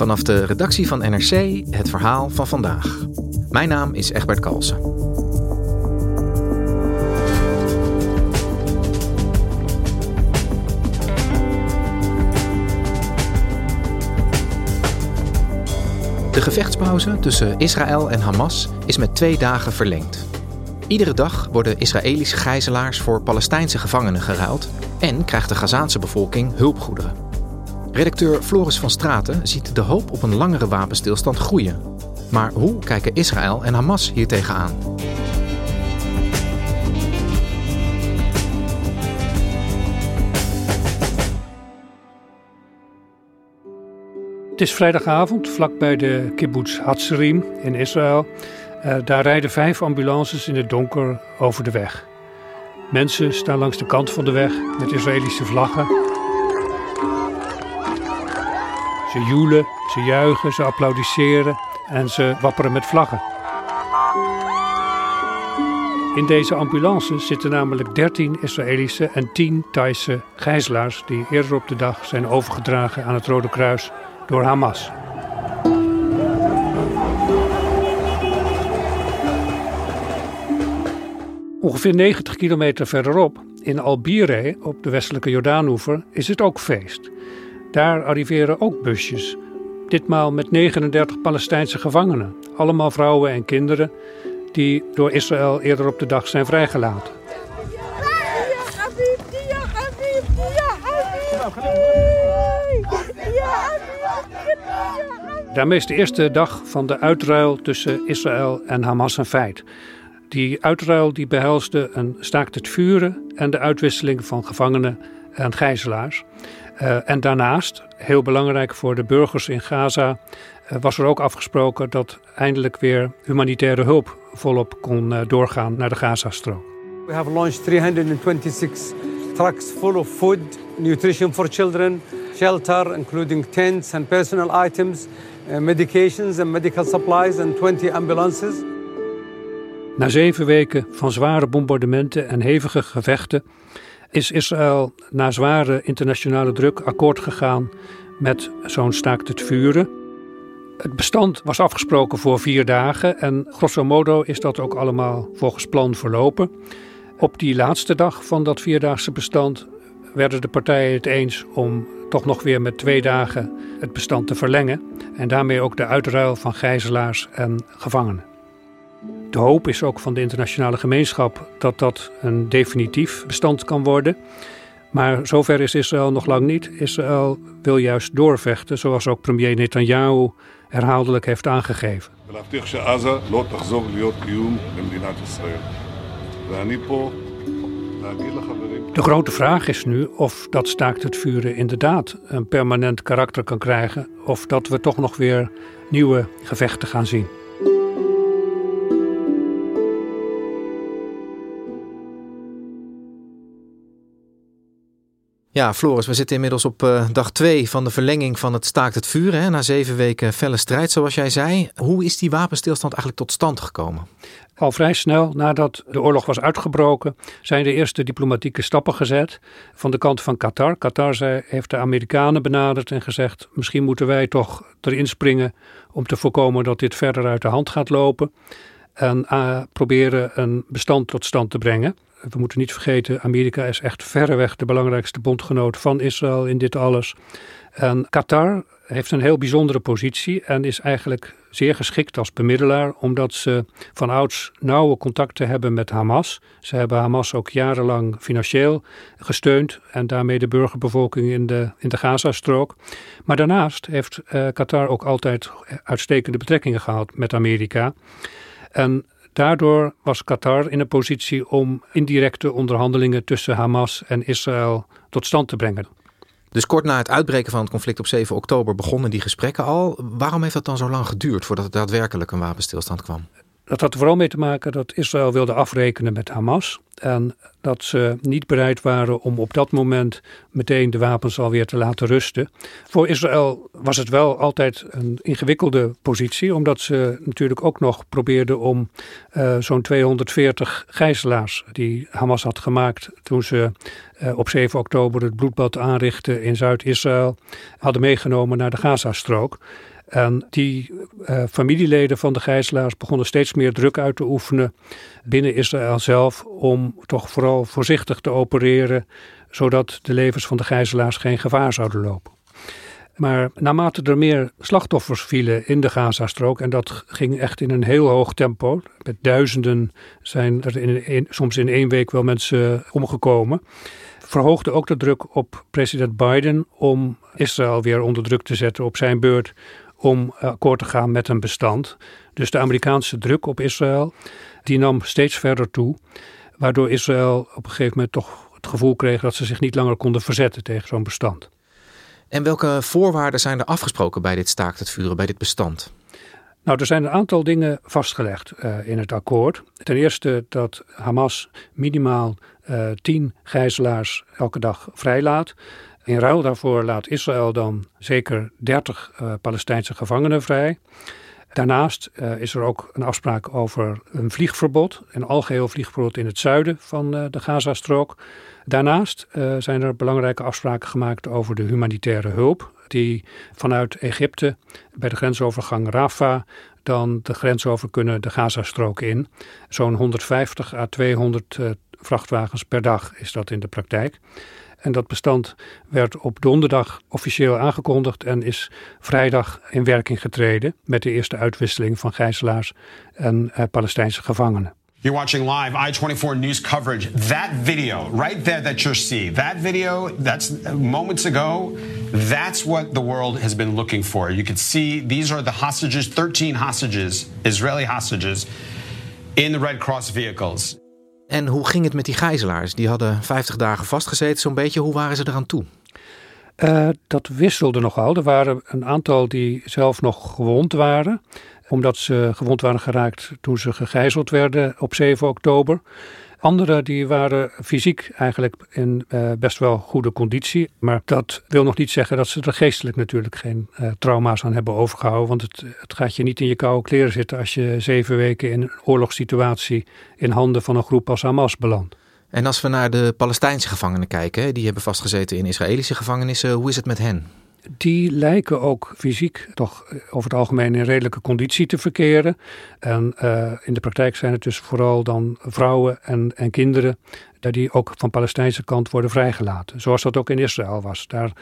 Vanaf de redactie van NRC het verhaal van vandaag. Mijn naam is Egbert Kalsen. De gevechtspauze tussen Israël en Hamas is met twee dagen verlengd. Iedere dag worden Israëlische gijzelaars voor Palestijnse gevangenen geruild en krijgt de Gazaanse bevolking hulpgoederen. Redacteur Floris van Straten ziet de hoop op een langere wapenstilstand groeien. Maar hoe kijken Israël en Hamas hier tegenaan? Het is vrijdagavond, vlakbij de kibbutz Hatzerim in Israël. Uh, daar rijden vijf ambulances in het donker over de weg. Mensen staan langs de kant van de weg met Israëlische vlaggen. Ze joelen, ze juichen, ze applaudisseren en ze wapperen met vlaggen. In deze ambulances zitten namelijk 13 Israëlische en 10 Thaise gijzelaars die eerder op de dag zijn overgedragen aan het Rode Kruis door Hamas. Ongeveer 90 kilometer verderop, in Albire, op de westelijke Jordaanoever, is het ook feest. Daar arriveren ook busjes, ditmaal met 39 Palestijnse gevangenen, allemaal vrouwen en kinderen, die door Israël eerder op de dag zijn vrijgelaten. Daarmee is de eerste dag van de uitruil tussen Israël en Hamas een feit. Die uitruil die behelste een staakt het vuren en de uitwisseling van gevangenen en gijzelaars. Uh, en daarnaast, heel belangrijk voor de burgers in Gaza, uh, was er ook afgesproken dat eindelijk weer humanitaire hulp volop kon uh, doorgaan naar de Gazastrook. We have launched 326 trucks full of food, nutrition for children, shelter, including tents and personal items, medications and medical supplies, and 20 ambulances. Na zeven weken van zware bombardementen en hevige gevechten is Israël na zware internationale druk akkoord gegaan met zo'n staakt het vuren. Het bestand was afgesproken voor vier dagen en grosso modo is dat ook allemaal volgens plan verlopen. Op die laatste dag van dat vierdaagse bestand werden de partijen het eens om toch nog weer met twee dagen het bestand te verlengen en daarmee ook de uitruil van gijzelaars en gevangenen. De hoop is ook van de internationale gemeenschap dat dat een definitief bestand kan worden. Maar zover is Israël nog lang niet. Israël wil juist doorvechten, zoals ook premier Netanyahu herhaaldelijk heeft aangegeven. De grote vraag is nu of dat staakt het vuren inderdaad een permanent karakter kan krijgen, of dat we toch nog weer nieuwe gevechten gaan zien. Ja, Floris, we zitten inmiddels op uh, dag twee van de verlenging van het staakt het vuren. Hè, na zeven weken felle strijd, zoals jij zei. Hoe is die wapenstilstand eigenlijk tot stand gekomen? Al vrij snel nadat de oorlog was uitgebroken, zijn de eerste diplomatieke stappen gezet van de kant van Qatar. Qatar zei, heeft de Amerikanen benaderd en gezegd: misschien moeten wij toch erin springen om te voorkomen dat dit verder uit de hand gaat lopen. En uh, proberen een bestand tot stand te brengen. We moeten niet vergeten, Amerika is echt verreweg de belangrijkste bondgenoot van Israël in dit alles. En Qatar heeft een heel bijzondere positie en is eigenlijk zeer geschikt als bemiddelaar, omdat ze van ouds nauwe contacten hebben met Hamas. Ze hebben Hamas ook jarenlang financieel gesteund en daarmee de burgerbevolking in de, in de Gazastrook. Maar daarnaast heeft uh, Qatar ook altijd uitstekende betrekkingen gehad met Amerika. En daardoor was Qatar in een positie om indirecte onderhandelingen tussen Hamas en Israël tot stand te brengen. Dus kort na het uitbreken van het conflict op 7 oktober begonnen die gesprekken al. Waarom heeft dat dan zo lang geduurd voordat er daadwerkelijk een wapenstilstand kwam? Dat had er vooral mee te maken dat Israël wilde afrekenen met Hamas. En dat ze niet bereid waren om op dat moment meteen de wapens alweer te laten rusten. Voor Israël was het wel altijd een ingewikkelde positie, omdat ze natuurlijk ook nog probeerden om uh, zo'n 240 gijzelaars die Hamas had gemaakt toen ze uh, op 7 oktober het bloedbad aanrichtten in Zuid-Israël, hadden meegenomen naar de Gazastrook. En die uh, familieleden van de gijzelaars begonnen steeds meer druk uit te oefenen binnen Israël zelf om toch vooral voorzichtig te opereren, zodat de levens van de gijzelaars geen gevaar zouden lopen. Maar naarmate er meer slachtoffers vielen in de Gazastrook, en dat ging echt in een heel hoog tempo, met duizenden zijn er in, soms in één week wel mensen omgekomen, verhoogde ook de druk op president Biden om Israël weer onder druk te zetten op zijn beurt om akkoord te gaan met een bestand. Dus de Amerikaanse druk op Israël die nam steeds verder toe, waardoor Israël op een gegeven moment toch het gevoel kreeg dat ze zich niet langer konden verzetten tegen zo'n bestand. En welke voorwaarden zijn er afgesproken bij dit staakt het vuren, bij dit bestand? Nou, er zijn een aantal dingen vastgelegd uh, in het akkoord. Ten eerste dat Hamas minimaal uh, tien gijzelaars elke dag vrijlaat. In ruil daarvoor laat Israël dan zeker 30 uh, Palestijnse gevangenen vrij. Daarnaast uh, is er ook een afspraak over een vliegverbod, een algeheel vliegverbod in het zuiden van uh, de Gazastrook. Daarnaast zijn er belangrijke afspraken gemaakt over de humanitaire hulp, die vanuit Egypte bij de grensovergang Rafah dan de grens over kunnen de Gazastrook in. Zo'n 150 à 200 vrachtwagens per dag is dat in de praktijk. En dat bestand werd op donderdag officieel aangekondigd en is vrijdag in werking getreden met de eerste uitwisseling van gijzelaars en uh, Palestijnse gevangenen. You're watching live I-24 news coverage. That video right there that you see, that video that's moments ago, that's what the world has been looking for. You can see these are the hostages, 13 hostages, Israeli hostages, in the Red Cross vehicles. En hoe ging het met die gijzelaars? Die hadden 50 dagen vastgezeten, zo'n beetje. Hoe waren ze eraan toe? Uh, dat wisselde nogal. Er waren een aantal die zelf nog gewond waren, omdat ze gewond waren geraakt toen ze gegijzeld werden op 7 oktober. Anderen die waren fysiek eigenlijk in uh, best wel goede conditie. Maar dat wil nog niet zeggen dat ze er geestelijk natuurlijk geen uh, trauma's aan hebben overgehouden. Want het, het gaat je niet in je koude kleren zitten als je zeven weken in een oorlogssituatie in handen van een groep als Hamas belandt. En als we naar de Palestijnse gevangenen kijken, die hebben vastgezeten in Israëlische gevangenissen, hoe is het met hen? Die lijken ook fysiek toch eh, over het algemeen in redelijke conditie te verkeren. En uh, in de praktijk zijn het dus vooral dan vrouwen en, en kinderen die ook van Palestijnse kant worden vrijgelaten. Zoals dat ook in Israël was. Daar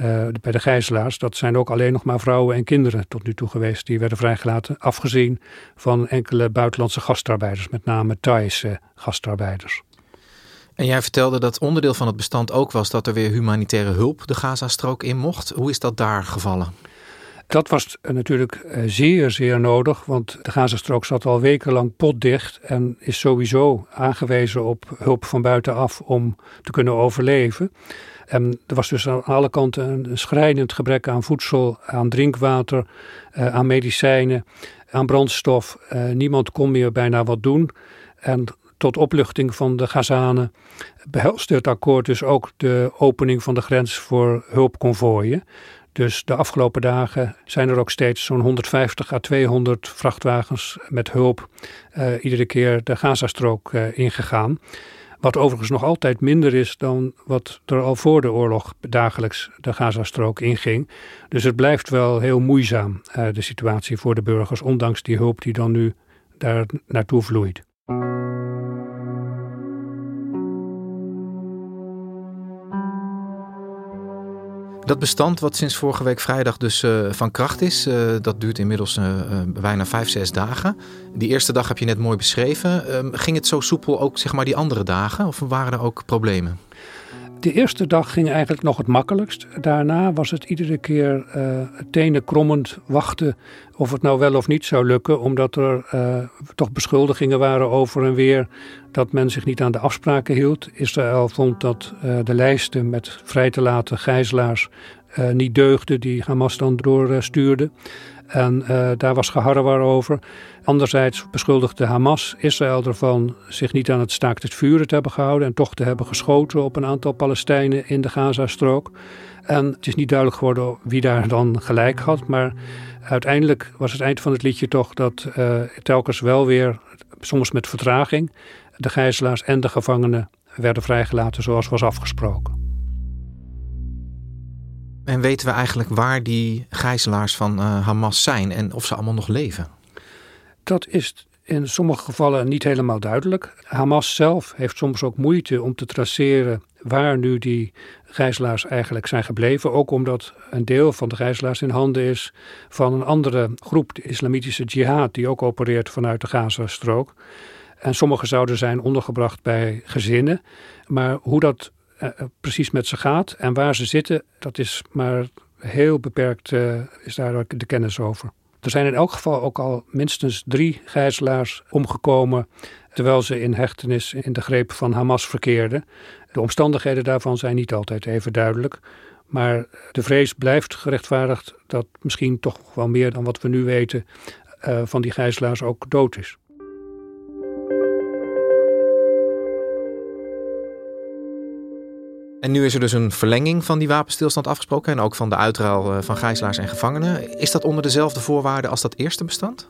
uh, bij de gijzelaars, dat zijn ook alleen nog maar vrouwen en kinderen tot nu toe geweest. Die werden vrijgelaten, afgezien van enkele buitenlandse gastarbeiders, met name Thaise gastarbeiders. En jij vertelde dat onderdeel van het bestand ook was dat er weer humanitaire hulp de Gazastrook in mocht. Hoe is dat daar gevallen? Dat was natuurlijk eh, zeer, zeer nodig, want de Gazastrook zat al wekenlang potdicht en is sowieso aangewezen op hulp van buitenaf om te kunnen overleven. En er was dus aan alle kanten een schrijnend gebrek aan voedsel, aan drinkwater, eh, aan medicijnen, aan brandstof. Eh, niemand kon meer bijna wat doen. En tot opluchting van de Gazanen behelst het akkoord dus ook de opening van de grens voor hulpconvooien. Dus de afgelopen dagen zijn er ook steeds zo'n 150 à 200 vrachtwagens met hulp uh, iedere keer de Gazastrook uh, ingegaan. Wat overigens nog altijd minder is dan wat er al voor de oorlog dagelijks de Gazastrook inging. Dus het blijft wel heel moeizaam, uh, de situatie voor de burgers, ondanks die hulp die dan nu daar naartoe vloeit. Dat bestand wat sinds vorige week vrijdag dus uh, van kracht is, uh, dat duurt inmiddels uh, bijna vijf, zes dagen. Die eerste dag heb je net mooi beschreven. Ehm, ging het zo soepel ook zeg maar die andere dagen of waren er ook problemen? De eerste dag ging eigenlijk nog het makkelijkst. Daarna was het iedere keer uh, tenen krommend wachten of het nou wel of niet zou lukken. Omdat er uh, toch beschuldigingen waren over en weer dat men zich niet aan de afspraken hield. Israël vond dat uh, de lijsten met vrij te laten gijzelaars niet deugden die Hamas dan doorstuurde. En daar was geharrewar over. Anderzijds beschuldigde Hamas Israël ervan zich niet aan het staakt het vuren te hebben gehouden en toch te hebben geschoten op een aantal Palestijnen in de Gazastrook. En het is niet duidelijk geworden wie daar dan gelijk had, maar uiteindelijk was het eind van het liedje toch dat uh, telkens wel weer, soms met vertraging, de gijzelaars en de gevangenen werden vrijgelaten zoals was afgesproken. En weten we eigenlijk waar die gijzelaars van uh, Hamas zijn en of ze allemaal nog leven? Dat is in sommige gevallen niet helemaal duidelijk. Hamas zelf heeft soms ook moeite om te traceren waar nu die gijzelaars eigenlijk zijn gebleven. Ook omdat een deel van de gijzelaars in handen is van een andere groep, de Islamitische Jihad, die ook opereert vanuit de Gazastrook. En sommigen zouden zijn ondergebracht bij gezinnen. Maar hoe dat uh, precies met ze gaat en waar ze zitten, dat is maar heel beperkt, uh, is daar de kennis over. Er zijn in elk geval ook al minstens drie gijzelaars omgekomen terwijl ze in hechtenis in de greep van Hamas verkeerden. De omstandigheden daarvan zijn niet altijd even duidelijk. Maar de vrees blijft gerechtvaardigd dat misschien toch wel meer dan wat we nu weten uh, van die gijzelaars ook dood is. En nu is er dus een verlenging van die wapenstilstand afgesproken en ook van de uitruil eh, van gijzelaars en gevangenen. Is dat onder dezelfde voorwaarden als dat eerste bestand?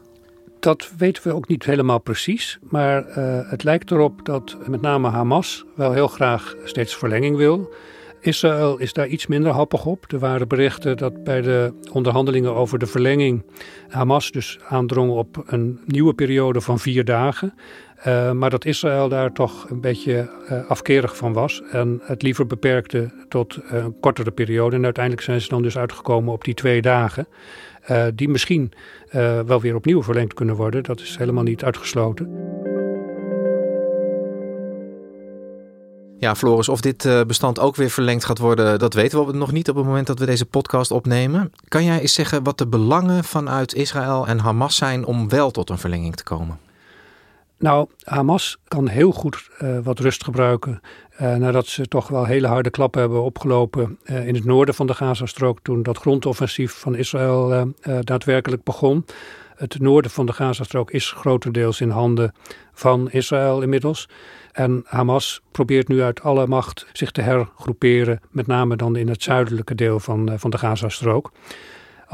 Dat weten we ook niet helemaal precies, maar uh, het lijkt erop dat met name Hamas wel heel graag steeds verlenging wil. Israël is daar iets minder happig op. Er waren berichten dat bij de onderhandelingen over de verlenging Hamas dus aandrong op een nieuwe periode van vier dagen. Uh, maar dat Israël daar toch een beetje uh, afkerig van was en het liever beperkte tot uh, een kortere periode. En uiteindelijk zijn ze dan dus uitgekomen op die twee dagen, die misschien wel weer opnieuw verlengd kunnen worden. Dat is helemaal niet uitgesloten. Ja, Floris, of dit bestand ook weer verlengd gaat worden, dat weten we nog niet op het moment dat we deze podcast opnemen. Kan jij eens zeggen wat de belangen vanuit Israël en Hamas zijn om wel tot een verlenging te komen? Nou, Hamas kan heel goed uh, wat rust gebruiken uh, nadat ze toch wel hele harde klappen hebben opgelopen uh, in het noorden van de Gazastrook toen dat grondoffensief van Israël daadwerkelijk begon. Het noorden van de Gazastrook is grotendeels in handen van Israël inmiddels. En Hamas probeert nu uit alle macht zich te hergroeperen, met name dan in het zuidelijke deel van, van de Gazastrook.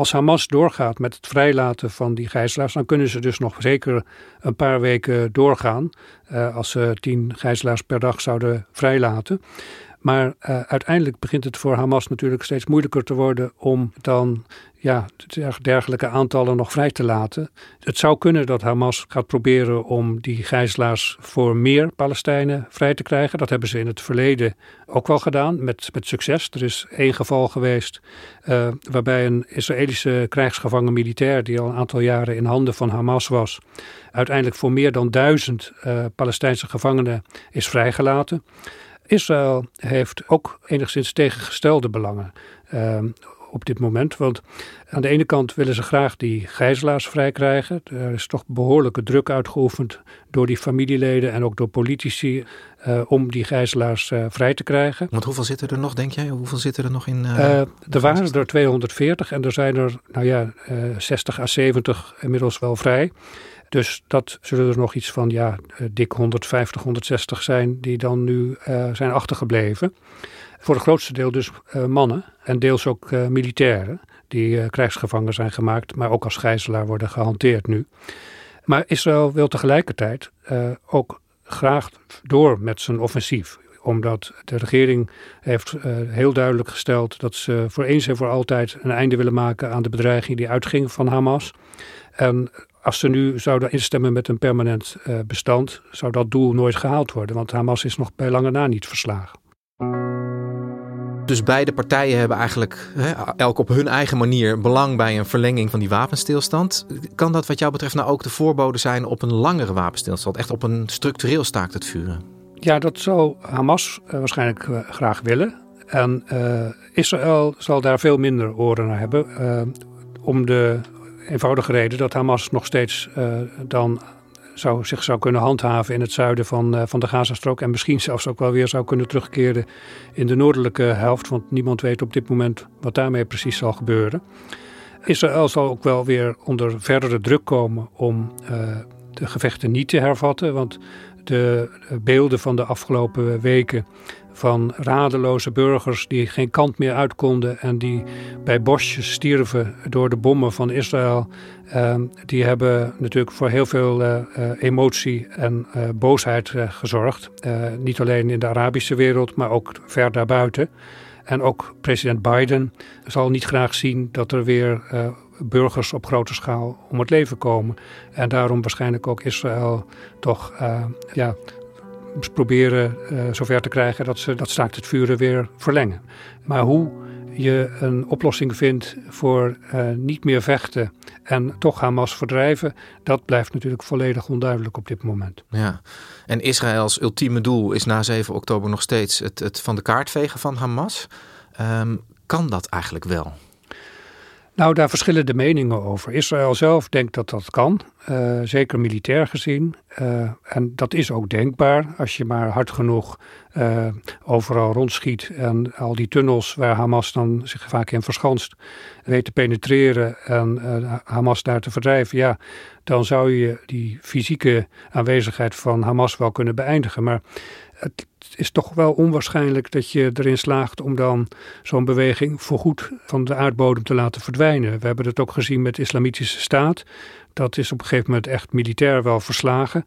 Als Hamas doorgaat met het vrijlaten van die gijzelaars, dan kunnen ze dus nog zeker een paar weken doorgaan. Uh, als ze tien gijzelaars per dag zouden vrijlaten. Maar uh, uiteindelijk begint het voor Hamas natuurlijk steeds moeilijker te worden om dan ja, dergelijke aantallen nog vrij te laten. Het zou kunnen dat Hamas gaat proberen om die gijzelaars voor meer Palestijnen vrij te krijgen. Dat hebben ze in het verleden ook wel gedaan, met, met succes. Er is één geval geweest uh, waarbij een Israëlische krijgsgevangen militair, die al een aantal jaren in handen van Hamas was, uiteindelijk voor meer dan duizend uh, Palestijnse gevangenen is vrijgelaten. Israël heeft ook enigszins tegengestelde belangen. Uh, op dit moment. Want aan de ene kant willen ze graag die gijzelaars vrij krijgen. Er is toch behoorlijke druk uitgeoefend door die familieleden en ook door politici uh, om die gijzelaars uh, vrij te krijgen. Want hoeveel zitten er nog, denk jij? Hoeveel zitten er nog in? Uh, er waren er 240 en er zijn er, nou ja, 60 à 70 inmiddels wel vrij. Dus dat zullen er nog iets van ja, dik 150, 160 zijn die dan nu zijn achtergebleven. Voor het grootste deel dus uh, mannen en deels ook militairen die krijgsgevangen zijn gemaakt, maar ook als gijzelaar worden gehanteerd nu. Maar Israël wil tegelijkertijd ook graag door met zijn offensief omdat de regering heeft heel duidelijk gesteld dat ze voor eens en voor altijd een einde willen maken aan de bedreiging die uitging van Hamas. En als ze nu zouden instemmen met een permanent uh, bestand, zou dat doel nooit gehaald worden, want Hamas is nog bij lange na niet verslagen. dus beide partijen hebben eigenlijk hè, elk op hun eigen manier belang bij een verlenging van die wapenstilstand. Kan dat wat jou betreft nou ook de voorbode zijn op een langere wapenstilstand? Echt op een structureel staakt het vuren? Ja, dat zou Hamas uh, waarschijnlijk uh, graag willen. En Israël zal daar veel minder oren naar hebben. om de eenvoudige reden dat Hamas nog steeds dan zou, zich zou kunnen handhaven in het zuiden van, uh, van de Gazastrook. En misschien zelfs ook wel weer zou kunnen terugkeren in de noordelijke helft. Want niemand weet op dit moment wat daarmee precies zal gebeuren. Israël zal ook wel weer onder verdere druk komen om uh, de gevechten niet te hervatten. Want de beelden van de afgelopen weken van radeloze burgers die geen kant meer uit konden en die bij bosjes stierven door de bommen van Israël. Uh, die hebben natuurlijk voor heel veel uh, emotie en uh, boosheid gezorgd. niet alleen in de Arabische wereld, maar ook ver daarbuiten. En ook president Biden zal niet graag zien dat er weer burgers op grote schaal om het leven komen. En daarom waarschijnlijk ook Israël toch ja, proberen uh, zover te krijgen dat ze dat staakt het vuren weer verlengen. Maar hoe je een oplossing vindt voor uh, niet meer vechten en toch Hamas verdrijven, dat blijft natuurlijk volledig onduidelijk op dit moment. Ja, en Israëls ultieme doel is na 7 oktober nog steeds het, het van de kaart vegen van Hamas. Um, kan dat eigenlijk wel? Nou, daar verschillen de meningen over. Israël zelf denkt dat dat kan, uh, zeker militair gezien. Uh, en dat is ook denkbaar als je maar hard genoeg uh, overal rondschiet en al die tunnels waar Hamas dan zich vaak in verschanst weet te penetreren en Hamas daar te verdrijven. Ja, dan zou je die fysieke aanwezigheid van Hamas wel kunnen beëindigen. Maar het is toch wel onwaarschijnlijk dat je erin slaagt om dan zo'n beweging voorgoed van de aardbodem te laten verdwijnen. We hebben het ook gezien met de Islamitische Staat. Dat is op een gegeven moment echt militair wel verslagen.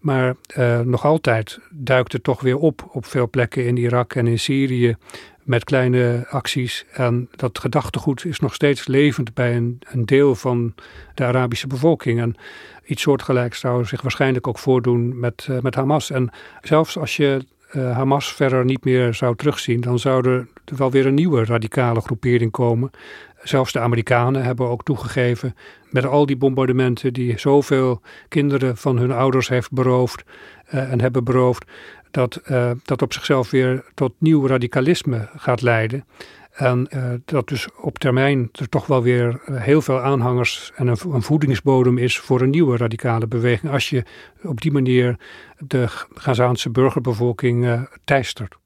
Maar uh, nog altijd duikt het toch weer op op veel plekken in Irak en in Syrië met kleine acties. En dat gedachtegoed is nog steeds levend bij een, een deel van de Arabische bevolking. En iets soortgelijks zou zich waarschijnlijk ook voordoen met, uh, met Hamas. En zelfs als je uh, Hamas verder niet meer zou terugzien, dan zou er wel weer een nieuwe radicale groepering komen. Zelfs de Amerikanen hebben ook toegegeven, met al die bombardementen die zoveel kinderen van hun ouders heeft beroofd uh, en hebben beroofd, dat dat op zichzelf weer tot nieuw radicalisme gaat leiden. En uh, dat dus op termijn er toch wel weer heel veel aanhangers en een, een, voedingsbodem is voor een nieuwe radicale beweging. Als je op die manier de Gazaanse burgerbevolking uh, teistert.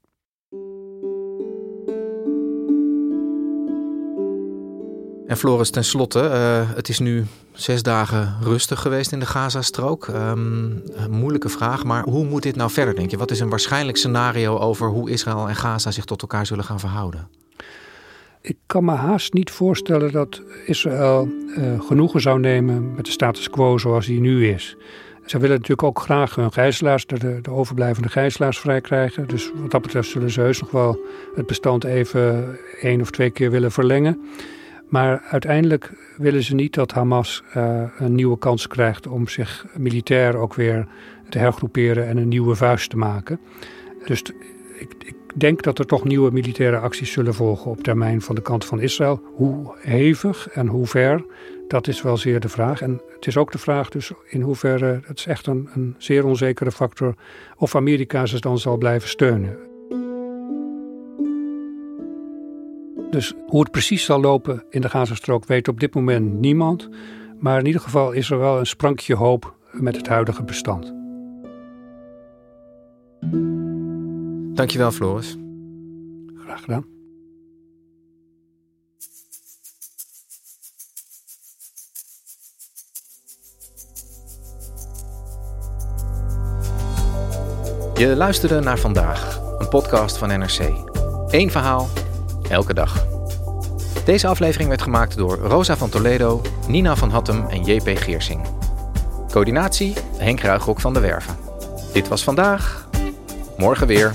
En Floris, tenslotte, uh, het is nu zes dagen rustig geweest in de Gazastrook. Um, moeilijke vraag, maar hoe moet dit nou verder, denk je? Wat is een waarschijnlijk scenario over hoe Israël en Gaza zich tot elkaar zullen gaan verhouden? Ik kan me haast niet voorstellen dat Israël uh, genoegen zou nemen met de status quo zoals die nu is. Ze willen natuurlijk ook graag hun gijzelaars, de, de overblijvende gijzelaars vrijkrijgen. Dus wat dat betreft zullen ze heus nog wel het bestand even één of twee keer willen verlengen. Maar uiteindelijk willen ze niet dat Hamas uh, een nieuwe kans krijgt om zich militair ook weer te hergroeperen en een nieuwe vuist te maken. Dus ik, ik denk dat er toch nieuwe militaire acties zullen volgen op termijn van de kant van Israël. Hoe hevig en hoe ver, dat is wel zeer de vraag. En het is ook de vraag dus in hoeverre, het is echt een, een zeer onzekere factor, of Amerika ze dan zal blijven steunen. Dus hoe het precies zal lopen in de Gazastrook weet op dit moment niemand. Maar in ieder geval is er wel een sprankje hoop met het huidige bestand. Dankjewel, Floris. Graag gedaan. Je luisterde naar vandaag, een podcast van NRC. Eén verhaal, elke dag. Deze aflevering werd gemaakt door Rosa van Toledo, Nina van Hattem en JP Geersing. Coördinatie Henk Ruigrok van de Werven. Dit was vandaag. Morgen weer.